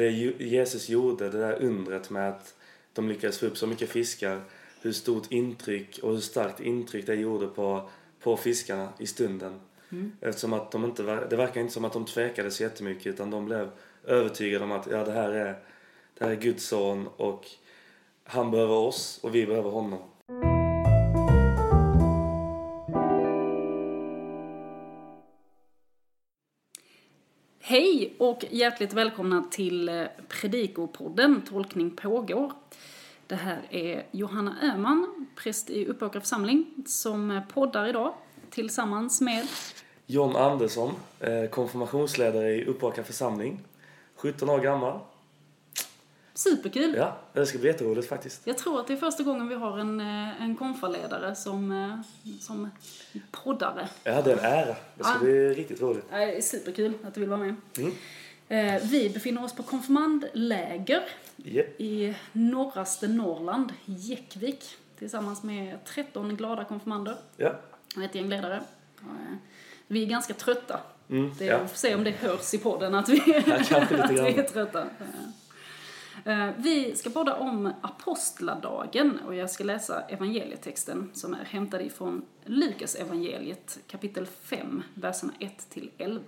det Jesus gjorde, det där undret med att de lyckades få upp så mycket fiskar, hur stort intryck och hur starkt intryck det gjorde på, på fiskarna i stunden. Mm. Eftersom att de inte, det verkar inte som att de tvekade så jättemycket utan de blev övertygade om att ja, det här är, det här är Guds son och han behöver oss och vi behöver honom. Och hjärtligt välkomna till eh, Predikopodden Tolkning pågår. Det här är Johanna Öhman, präst i Uppåkra församling, som eh, poddar idag tillsammans med John Andersson, eh, konfirmationsledare i Uppåkra församling, 17 år gammal. Superkul! Ja, det ska bli jätteroligt faktiskt. Jag tror att det är första gången vi har en, eh, en konfaledare som, som poddare. Ja, det är en ära. Det ska ja. bli riktigt roligt. Ja, det är superkul att du vill vara med. Mm. Vi befinner oss på konfirmandläger yep. i norraste Norrland, Jäckvik, tillsammans med 13 glada konfirmander ja. och ett gäng ledare. Vi är ganska trötta. Mm, det, ja. får se om det hörs i podden att vi, att vi är trötta. Eh, vi ska podda om apostladagen och jag ska läsa evangelietexten som är hämtad ifrån Lukas evangeliet kapitel 5, verserna 1-11.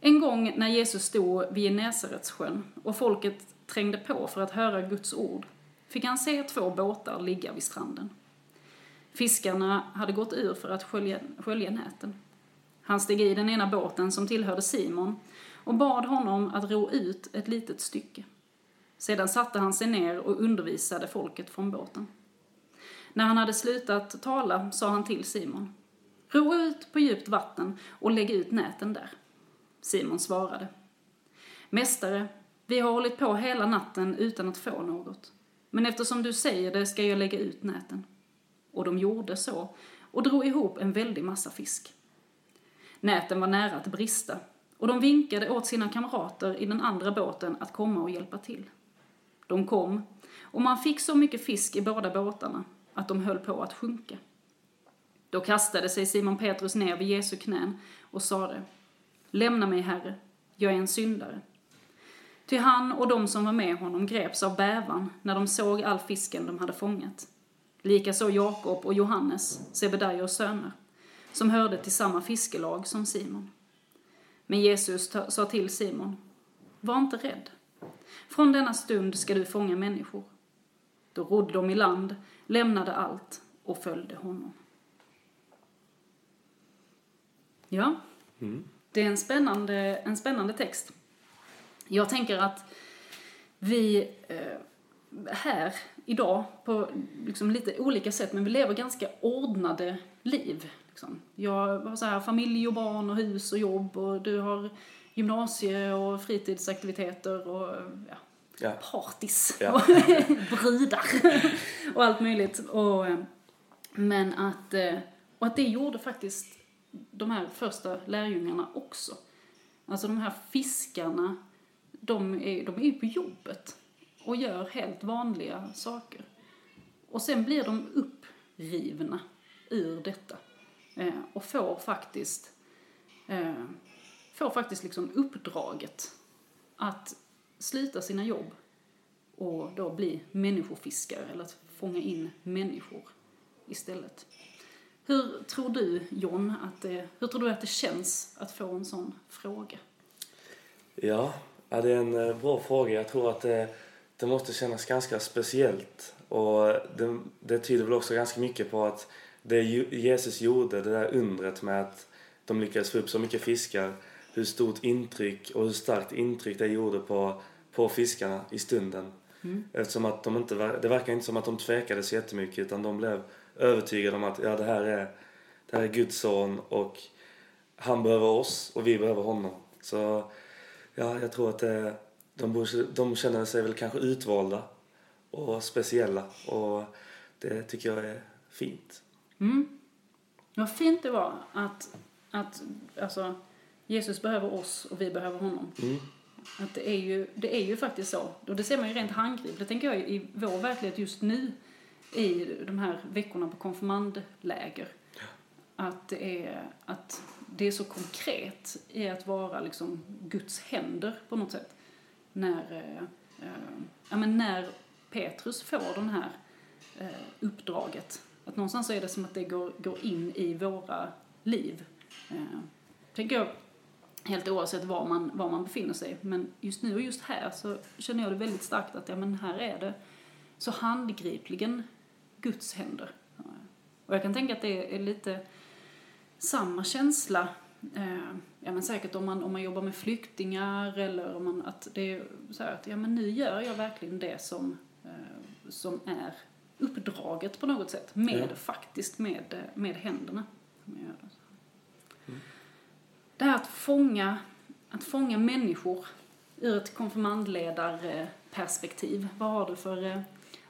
En gång när Jesus stod vid Genesaretsjön och folket trängde på för att höra Guds ord fick han se två båtar ligga vid stranden. Fiskarna hade gått ur för att skölja, skölja näten. Han steg i den ena båten som tillhörde Simon och bad honom att ro ut ett litet stycke. Sedan satte han sig ner och undervisade folket från båten. När han hade slutat tala sa han till Simon. Ro ut på djupt vatten och lägg ut näten där. Simon svarade. Mästare, vi har hållit på hela natten utan att få något. Men eftersom du säger det ska jag lägga ut näten. Och de gjorde så och drog ihop en väldig massa fisk. Näten var nära att brista och de vinkade åt sina kamrater i den andra båten att komma och hjälpa till. De kom och man fick så mycket fisk i båda båtarna att de höll på att sjunka. Då kastade sig Simon Petrus ner vid Jesu knän och sade Lämna mig, Herre, jag är en syndare. Ty han och de som var med honom greps av bävan när de såg all fisken de hade fångat. Likaså Jakob och Johannes, Sebedaios söner, som hörde till samma fiskelag som Simon. Men Jesus sa till Simon, var inte rädd. Från denna stund ska du fånga människor. Då rodde de i land, lämnade allt och följde honom. Ja, mm. det är en spännande, en spännande text. Jag tänker att vi eh, här idag på liksom lite olika sätt, men vi lever ganska ordnade liv. Liksom. Jag har så här, familj och barn och hus och jobb och du har gymnasie och fritidsaktiviteter och ja, ja. partis ja. och brudar och allt möjligt. Och, men att, eh, och att det gjorde faktiskt de här första lärjungarna också. Alltså de här fiskarna, de är, de är ju på jobbet och gör helt vanliga saker. Och sen blir de upprivna ur detta. Eh, och får faktiskt, eh, får faktiskt liksom uppdraget att sluta sina jobb och då bli människofiskare eller att fånga in människor istället. Hur tror du, John, att det, hur tror du att det känns att få en sån fråga? Ja, det är en eh, bra fråga. Jag tror att det, det måste kännas ganska speciellt och det, det tyder väl också ganska mycket på att det Jesus gjorde, det där undret med att de lyckades få upp så mycket fiskar, hur stort intryck och hur starkt intryck det gjorde på, på fiskarna i stunden. Mm. Eftersom att de inte, det verkar inte som att de tvekade så jättemycket utan de blev övertygade om att ja, det här är, det här är Guds son och han behöver oss och vi behöver honom. Så ja, jag tror att det, de, de känner sig väl kanske utvalda och speciella och det tycker jag är fint. Mm. Vad fint det var att, att alltså, Jesus behöver oss och vi behöver honom. Mm. Att det, är ju, det är ju faktiskt så. Och det ser man ju rent handgripligt, det tänker jag, i vår verklighet just nu i de här veckorna på konfirmandläger. Att det är att det är så konkret i att vara liksom Guds händer på något sätt. När, eh, eh, ja, men när Petrus får den här eh, uppdraget. Att någonstans är det som att det går, går in i våra liv. Eh, tänker jag helt oavsett var man, var man befinner sig. Men just nu och just här så känner jag det väldigt starkt att ja, men här är det så handgripligen Guds händer. Eh, och jag kan tänka att det är lite samma känsla eh, ja men säkert om man, om man jobbar med flyktingar eller om man, att det är så här att ja men nu gör jag verkligen det som, eh, som är uppdraget på något sätt. Med, Ja. faktiskt med, med händerna. Det. Det här att fånga, att fånga människor ur ett konfirmandledarperspektiv. Vad har du för, eh,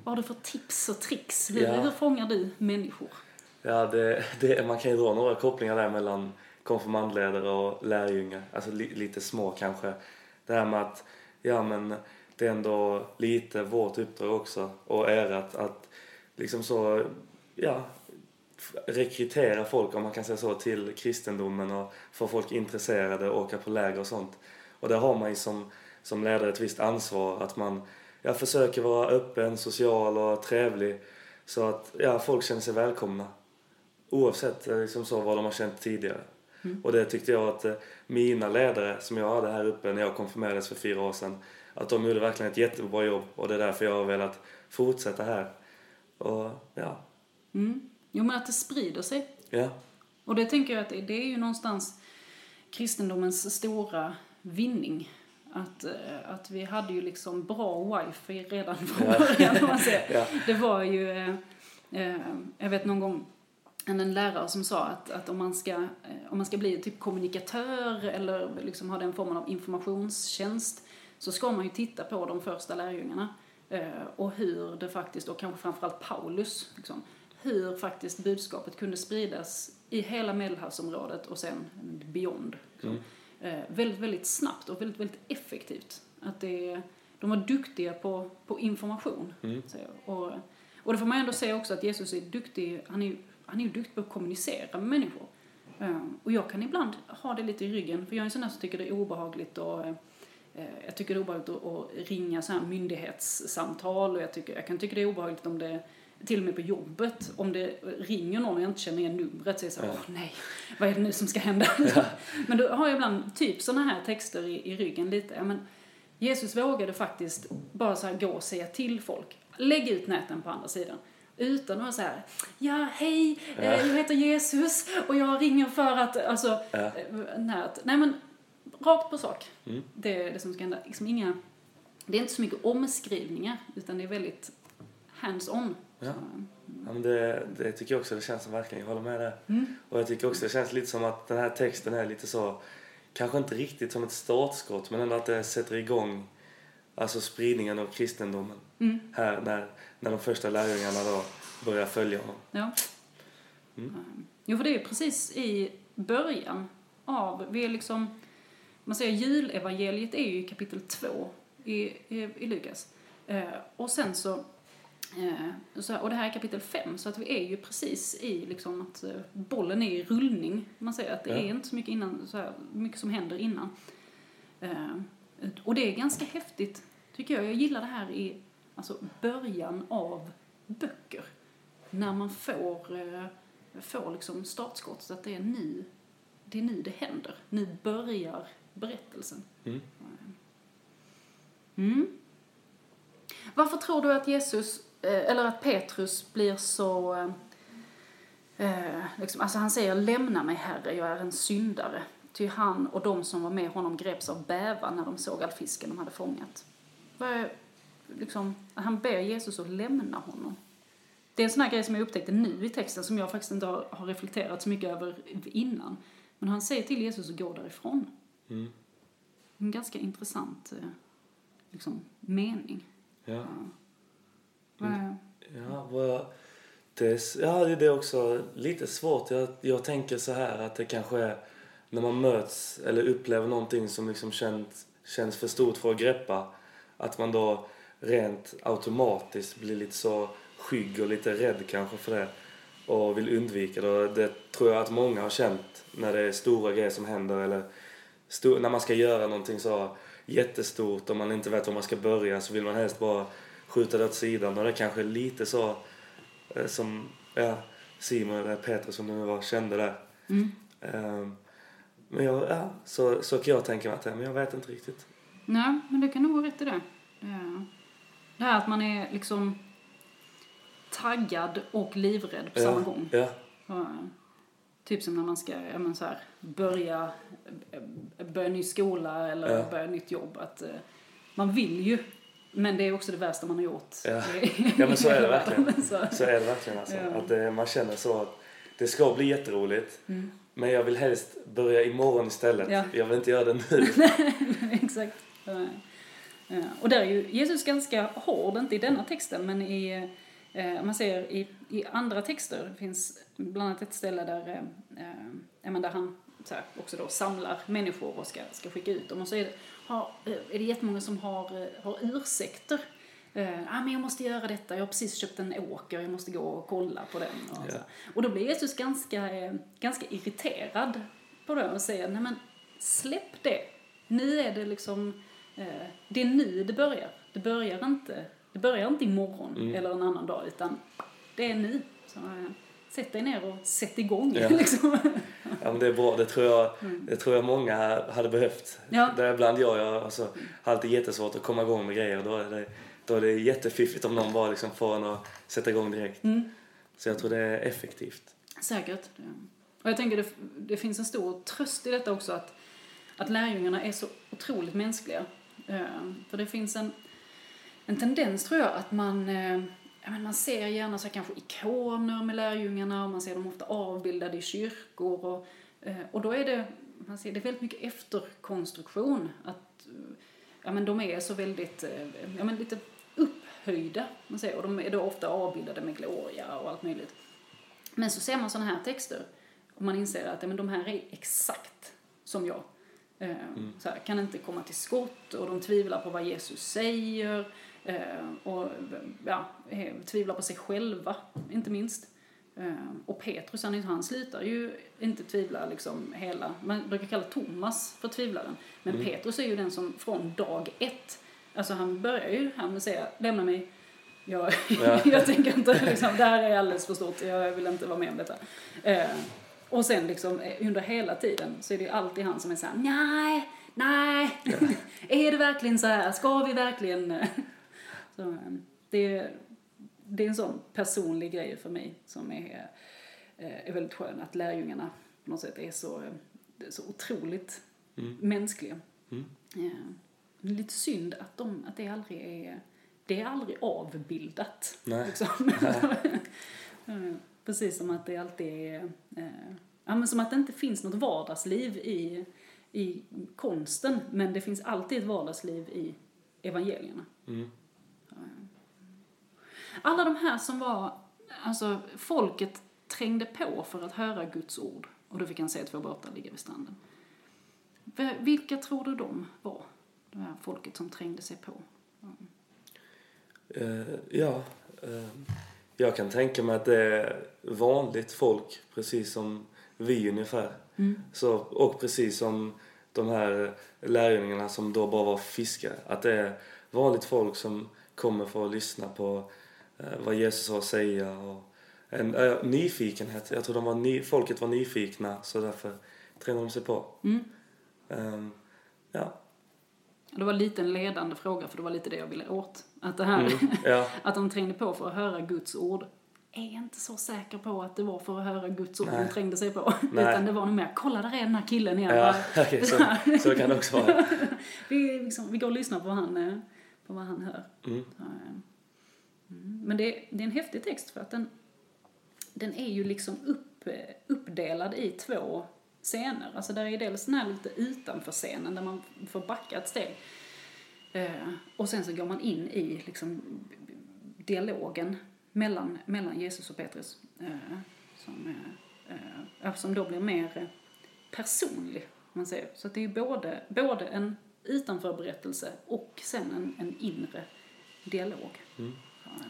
vad har du för tips och tricks? Hur, Ja. hur fångar du människor? Ja, det, det, man kan ju dra några kopplingar där mellan konfirmandledare och lärjungar. Alltså li, lite små kanske. Det här med att, ja men det är ändå lite vårt uppdrag också och ert att liksom så, ja, rekrytera folk om man kan säga så till kristendomen och få folk intresserade och åka på läger och sånt. Och där har man ju som, som ledare ett visst ansvar att man ja, försöker vara öppen, social och trevlig så att ja, folk känner sig välkomna. Oavsett eh, liksom så, vad de har känt tidigare. Och det tyckte jag att eh, mina ledare som jag hade här uppe när jag konfirmerades för fyra år sedan, att de gjorde verkligen ett jättebra jobb och det är därför jag har velat fortsätta här. Och ja, Mm. Jo, men att det sprider sig. ja, Och det tänker jag att det, är ju någonstans kristendomens stora vinning. Att, eh, att vi hade ju liksom bra wifi redan från Ja. början, om man säger. ja, Det var ju, eh, eh, jag vet någon gång en, en lärare som sa att, att om, man ska, eh, om man ska bli typ kommunikatör eller liksom ha den formen av informationstjänst så ska man ju titta på de första lärjungarna eh, och hur det faktiskt, och kanske framförallt Paulus, liksom, hur faktiskt budskapet kunde spridas i hela Medelhavsområdet och sen beyond. Liksom. Eh, väldigt, väldigt snabbt och väldigt, väldigt effektivt. Att det, de var duktiga på, på information. Mm. Och, och det får man ändå säga också att Jesus är duktig, han är han är ju duktig på att kommunicera med människor. Eh, och jag kan ibland ha det lite i ryggen, för jag är en sån där som tycker det är obehagligt och jag tycker det är obehagligt att, ringa så här myndighetssamtal och jag, tycker, jag kan tycka det är obehagligt om det till och med på jobbet, om det ringer någon och jag inte känner igen numret så är jag så här, Ja. åh nej, vad är det nu som ska hända? Men då har jag ibland typ såna här texter i, i ryggen lite. Ja, men Jesus vågade faktiskt bara så gå och säga till folk. Lägg ut näten på andra sidan. Utan att vara så här, ja hej, eh, Ja. jag heter Jesus och jag ringer för att, alltså, Ja. eh, nät. Nej men, rakt på sak. Mm. Det är det som ska hända. Liksom inga, det är inte så mycket omskrivningar utan det är väldigt hands-on. Ja. Så, Ja, men det, det tycker jag också det känns som verkligen, jag håller med där. Mm. Och jag tycker också det känns lite som att den här texten är lite så, kanske inte riktigt som ett startskott, men ändå att det sätter igång alltså spridningen av kristendomen Mm. här när, när de första lärjungarna då börjar följa honom. Ja. Mm. Um, Jo, för det är precis i början av, vi är liksom, man säger julevangeliet är ju kapitel 2 i, i, i Lukas. Eh, och sen så, eh, så, och det här är kapitel 5, så att vi är ju precis i liksom att eh, bollen är i rullning. Man säger att det Ja. är inte så mycket, innan, så här, mycket som händer innan. Eh, och det är ganska häftigt, tycker jag. Jag gillar det här i alltså, början av böcker. När man får, eh, får liksom startskott, så att det är nu det är nu det händer. Nu börjar berättelsen. Mm. Mm. Varför tror du att Jesus, eh, eller att Petrus blir så... eh, eh, liksom, alltså han säger lämna mig herre, jag är en syndare. Ty han och de som var med honom greps av bävan när de såg all fisken de hade fångat. Vad är, liksom, han ber Jesus att lämna honom. Det är en sån här grej som jag upptäckte nu i texten som jag faktiskt inte har, har reflekterat så mycket över innan. Men han säger till Jesus att gå därifrån. Mm. En ganska intressant eh, liksom, mening. Ja. Ja, vad, det, är- ja, det är också lite svårt. Jag, jag tänker så här att det kanske är när man möts eller upplever någonting som liksom känns, känns för stort för att greppa. Att man då rent automatiskt blir lite så skygg och lite rädd kanske för det. och vill undvika det. Det tror jag att många har känt när det är stora grejer som händer eller stor, när man ska göra någonting så jättestort och man inte vet var man ska börja så vill man helst bara skjuta det åt sidan och det är kanske lite så eh, som ja, Simon eller Petrus som det nu var kände där. Mm. Ehm, men jag, ja, så, så kan jag tänka mig att det är, men jag vet inte riktigt. Nej, men det kan nog vara rätt i det. Det- Det här att man är liksom taggad och livrädd på samma ja, gång. Ja, Ja, Typ som när man ska ja, men så här, börja, börja ny skola eller Ja. börja nytt jobb. Att, eh, man vill ju, men det är också det värsta man har gjort. Ja. Ja, men så är det verkligen. så. är det verkligen alltså. Ja. Att det, man känner så att det ska bli jätteroligt. Mm. Men jag vill helst börja imorgon istället. Ja. Jag vill inte göra det nu. Exakt. Ja. Ja. Och där är ju Jesus ganska hård, inte i denna texten, men i, eh, man ser i, i andra texter, det finns bland annat ett ställe där, eh, eh, där han så här, också då samlar människor och ska, ska skicka ut dem. Och så är det, har, eh, är det jättemånga som har, eh, har ursäkter. Eh, ah, men jag måste göra detta, jag har precis köpt en åker, jag måste gå och kolla på den. Och, Ja. så. och då blir Jesus ganska, ganska irriterad på det och säger, nej men släpp det. Nu är det liksom, det är nu det börjar. Det börjar inte, det börjar inte imorgon Mm. eller en annan dag, utan det är nu. Så, eh, sätt dig ner och sätt igång. Ja. liksom. Ja, men det är bra. Det tror jag, det tror jag många hade behövt. Mm. Ja. Däribland jag. Jag alltså, har alltid jättesvårt att komma igång med grejer. Då är det, då är det jättefiffigt om någon bara liksom får en att sätta igång direkt. Mm. Så jag tror det är effektivt. Säkert. Ja. Och jag tänker det, det finns en stor tröst i detta också att, att lärjungarna är så otroligt mänskliga. Eh, för det finns en, en tendens tror jag att man, eh, ja, men man ser gärna så kanske ikoner med lärjungarna och man ser dem ofta avbildade i kyrkor och, eh, och då är det, man ser det är väldigt mycket efterkonstruktion. Att, ja men de är så väldigt, eh, ja men lite upphöjda, man säger, och de är då ofta avbildade med gloria och allt möjligt. Men så ser man sådana här texter och man inser att ja, men de här är exakt som jag. Eh, så här, kan inte komma till skott och de tvivlar på vad Jesus säger och ja, eh, tvivlar på sig själva, inte minst. Eh, och Petrus, han, han slutar ju inte tvivla liksom hela, man brukar kalla Thomas för tvivlaren. Men Petrus är ju den som från dag ett, alltså han börjar ju här med att säga lämna mig, jag, Ja. jag tänker inte, liksom, det här är alldeles för stort, jag vill inte vara med om detta. Eh, och sen liksom eh, under hela tiden så är det ju alltid han som är såhär, nej, nej, är det verkligen så här, ska vi verkligen? Så, eh, det, det är en sån personlig grej för mig som är, eh, är väldigt skön, att lärjungarna på något sätt är så, eh, är så otroligt mänskliga. Mm. Ja. Är lite synd att, de, att det aldrig är, det är aldrig avbildat. Nej. Liksom. Eh, Precis som att det alltid är, eh, ja men som att det inte finns något vardagsliv i, i konsten, men det finns alltid ett vardagsliv i evangelierna. Mm. Alla de här som var, alltså folket trängde på för att höra Guds ord och då fick han se två båtar ligga vid stranden. Vilka tror du de var? Det här folket som trängde sig på. Eh, ja, eh, jag kan tänka mig att det är vanligt folk, precis som vi ungefär. Så, och precis som de här lärjungarna som då bara var fiskare. Att det är vanligt folk som kommer för att lyssna på vad Jesus har att säga. Och en eh, nyfikenhet. Jag tror de var ny, folket var nyfikna så därför tränar de sig på. Mm. Ehm, ja. Det var lite en ledande fråga för det var lite det jag ville åt. Att det här, Mm, ja. att de trängde på för att höra Guds ord. Är inte så säker på att det var för att höra Guds ord de Nej. trängde sig på. Nej. Utan det var nog mer, kolla där är den här killen igen. Ja, okej, så, så kan det också vara. vi, liksom, vi går och lyssnar på vad han, eh, på vad han hör. Mm. Så, eh, mm. Men det, det är en häftig text för att den, den är ju liksom upp, uppdelad i två scener. Alltså där är dels den här lite utanför scenen där man får backa ett steg. Eh, och sen så går man in i liksom dialogen mellan, mellan Jesus och Petrus. Eh, som, eh, eh som då blir mer personlig, om man säger. Så att det är ju både, både en utanförberättelse och sen en, en inre dialog. Mm. Ja,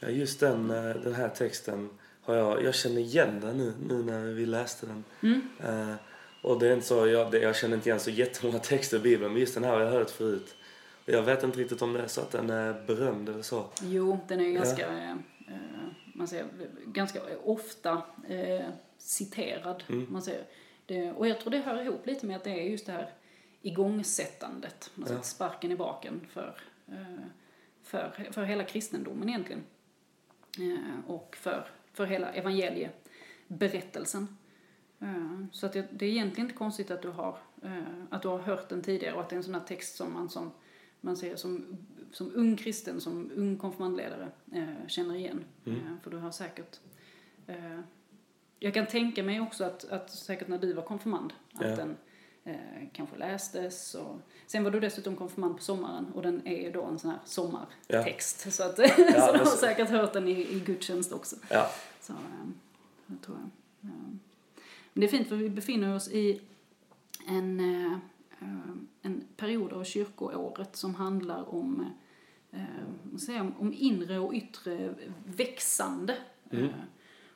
Ja, just den, eh, den här texten har jag, jag känner igen den nu, nu när vi läste den. Mm. Eh, och det är inte så, jag, det, jag känner inte igen så jättemånga texter i Bibeln, men just den här har jag hört förut. Jag vet inte riktigt om det är så att den är berömd eller så. Jo, den är ju ganska, eh, man säger, ganska ofta eh, citerad. Mm. Man säger. Det, och jag tror det hör ihop lite med att det är just det här igångsättandet, man säger, Ja. sparken i baken för, för, för hela kristendomen egentligen. Eh, och för, för hela evangelieberättelsen. Eh, Så att det, det är egentligen inte konstigt att du har, eh, att du har hört den tidigare och att det är en sån här text som man som man ser som, som ung kristen, som ung konfirmandledare känner igen. Mm. För du har säkert jag kan tänka mig också att, att säkert när du var konfirmand att Ja. den eh, kanske lästes och sen var du dessutom konfirmand på sommaren och den är ju då en sån här sommartext så att så du men har så- säkert hört den i, i gudstjänst också. Ja, Så, eh, det tror jag. Ja. Men det är fint för vi befinner oss i en, eh, eh, en period av kyrkoåret som handlar om, om inre och yttre växande. Mm.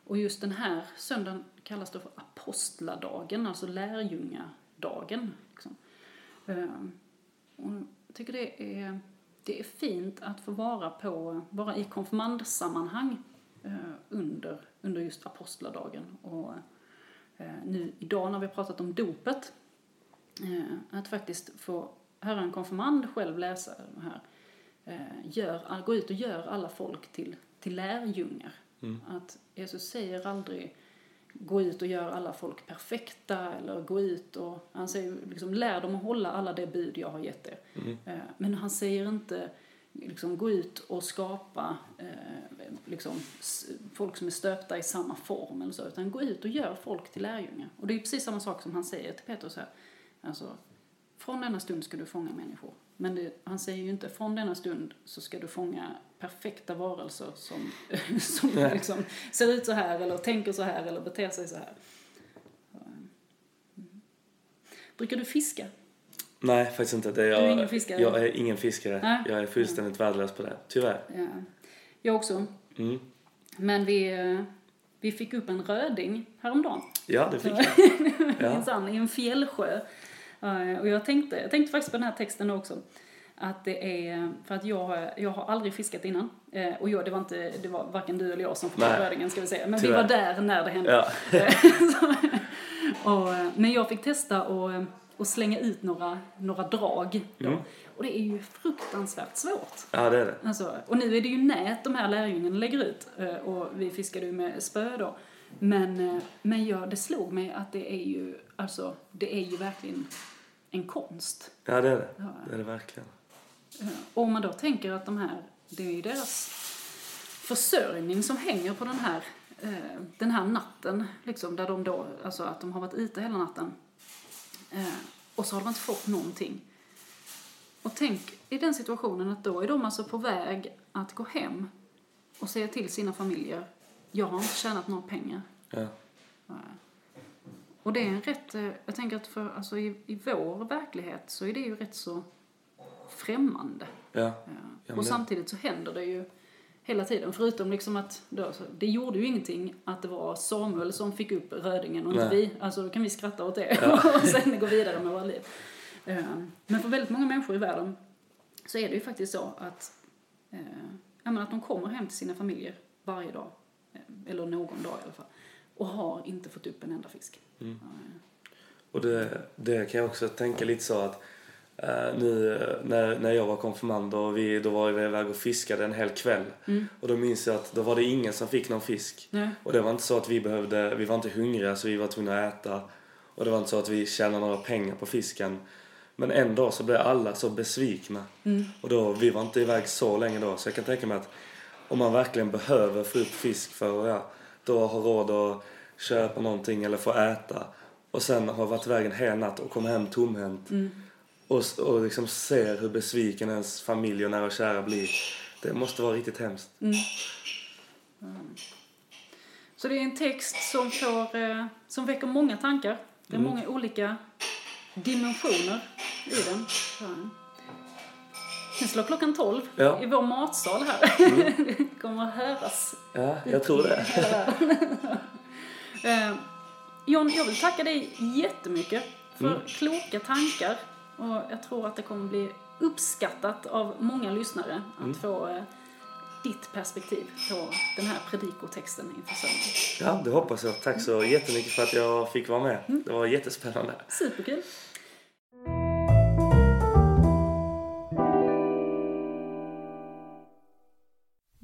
Och just den här söndagen kallas det för apostladagen, alltså lärjungadagen. Liksom. Eh, och jag tycker det är, det är fint att få vara, på, vara i konfirmandsammanhang eh, under, under just apostladagen. Och eh, nu idag när vi har pratat om dopet, eh, att faktiskt få höra en konfirmand själv läsa det här. Gör, gå ut och gör alla folk till, till lärjungar. Mm. Att Jesus säger aldrig gå ut och gör alla folk perfekta eller gå ut och han säger liksom lär dem att hålla alla det bud jag har gett er. Mm. Eh, Men han säger inte liksom gå ut och skapa eh, liksom, folk som är stöpta i samma form eller så, utan gå ut och gör folk till lärjungar. Och det är precis samma sak som han säger till Petrus här. Alltså, från denna stund ska du fånga människor. Men det, han säger ju inte från denna stund så ska du fånga perfekta varelser som, som Nej. liksom ser ut så här eller tänker så här eller beter sig så här. Mm. Brukar du fiska? nej faktiskt inte. Det är Du är jag, ingen fiskare? Jag är ingen fiskare. Nej. Jag är fullständigt värdelös på det, tyvärr. Ja. Jag också. Mm. Men vi, vi fick upp en röding häromdagen. Ja, det fick jag. Ja. Minsann, i en fjällsjö. Eh, Och jag tänkte, jag tänkte faktiskt på den här texten också. Att det är, för att jag, jag har aldrig fiskat innan. Eh, Och jag, det var inte, det var varken du eller jag som fick rödingen ska vi säga. Men Tyvärr. vi var där när det hände. Ja. Och, eh, men jag fick testa och, och slänga ut några, några drag. Då. Mm. Och det är ju fruktansvärt svårt. ja, det är det. Alltså, och nu är det ju nät de här lärjungarna lägger ut och vi fiskade ju med spö då. Men, eh, men ja, det slog mig att det är ju, alltså, det är ju verkligen en konst. Ja, det är det. Ja. Det är det verkligen. Eh, Och om man då tänker att de här, det är ju deras försörjning som hänger på den här, eh, den här natten, liksom, där de då, alltså att de har varit ute hela natten. Och så har de inte fått någonting. Och tänk i den situationen att då är de alltså på väg att gå hem och säga till sina familjer, jag har inte tjänat några pengar. Ja. Och det är en rätt, eh, jag tänker att för, alltså i, i vår verklighet så är det ju rätt så främmande. Ja. Ja. Ja, och samtidigt så händer det ju hela tiden. Förutom liksom att då, så, det gjorde ju ingenting att det var Samuel som fick upp rödingen och inte Nej. vi. Alltså då kan vi skratta åt det Ja. och sen gå vidare med våra liv. Eh, Men för väldigt många människor i världen så är det ju faktiskt så att, eh, att de kommer hem till sina familjer varje dag. Eh, Eller någon dag i alla fall. Och har inte fått upp en enda fisk. Mm. Och det, det kan jag också tänka lite så att eh, nu eh, när, när jag var konfirmand och vi, då var vi iväg och fiskade en hel kväll. Mm. Och då minns jag att då var det ingen som fick någon fisk. Nej. Och det var inte så att vi behövde, vi var inte hungriga så vi var tvungna att äta. Och det var inte så att vi tjänade några pengar på fisken. Men en dag så blev alla så besvikna. Mm. Och då, vi var inte iväg så länge då. Så jag kan tänka mig att om man verkligen behöver få upp fisk för att ja, då ha råd att köpa någonting eller få äta. Och sen har varit iväg en hel natt och kommer hem tomhänt. Mm. Och, och liksom ser hur besviken ens familj och nära och kära blir. Det måste vara riktigt hemskt. Mm. Mm. Så det är en text som, får, eh, som väcker många tankar. Det är Mm. många olika dimensioner i den. Nu slår klockan 12 Ja. i vår matsal här. Mm. det kommer att höras. Ja, jag tror det. Eh, John, jag vill tacka dig jättemycket för Mm. kloka tankar. Och jag tror att det kommer bli uppskattat av många lyssnare att Mm. få eh, ditt perspektiv på den här predikotexten inför söndag. Ja, det hoppas jag. Tack så jättemycket för att jag fick vara med. Det var jättespännande. Superkul!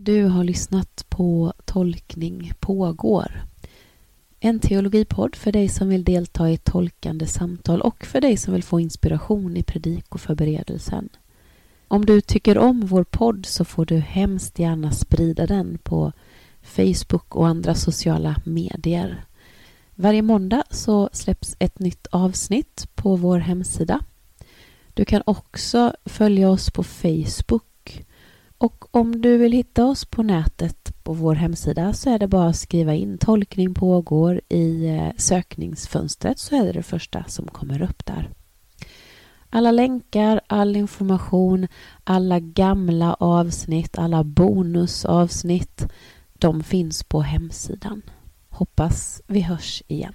Du har lyssnat på Tolkning pågår. En teologipodd för dig som vill delta i tolkande samtal och för dig som vill få inspiration i predikoförberedelsen. Om du tycker om vår podd så får du hemskt gärna sprida den på Facebook och andra sociala medier. Varje måndag så släpps ett nytt avsnitt på vår hemsida. Du kan också följa oss på Facebook och om du vill hitta oss på nätet på vår hemsida så är det bara att skriva in tolkning pågår i eh, sökningsfönstret så är det det första som kommer upp där. Alla länkar, all information, alla gamla avsnitt, alla bonusavsnitt, de finns på hemsidan. Hoppas vi hörs igen.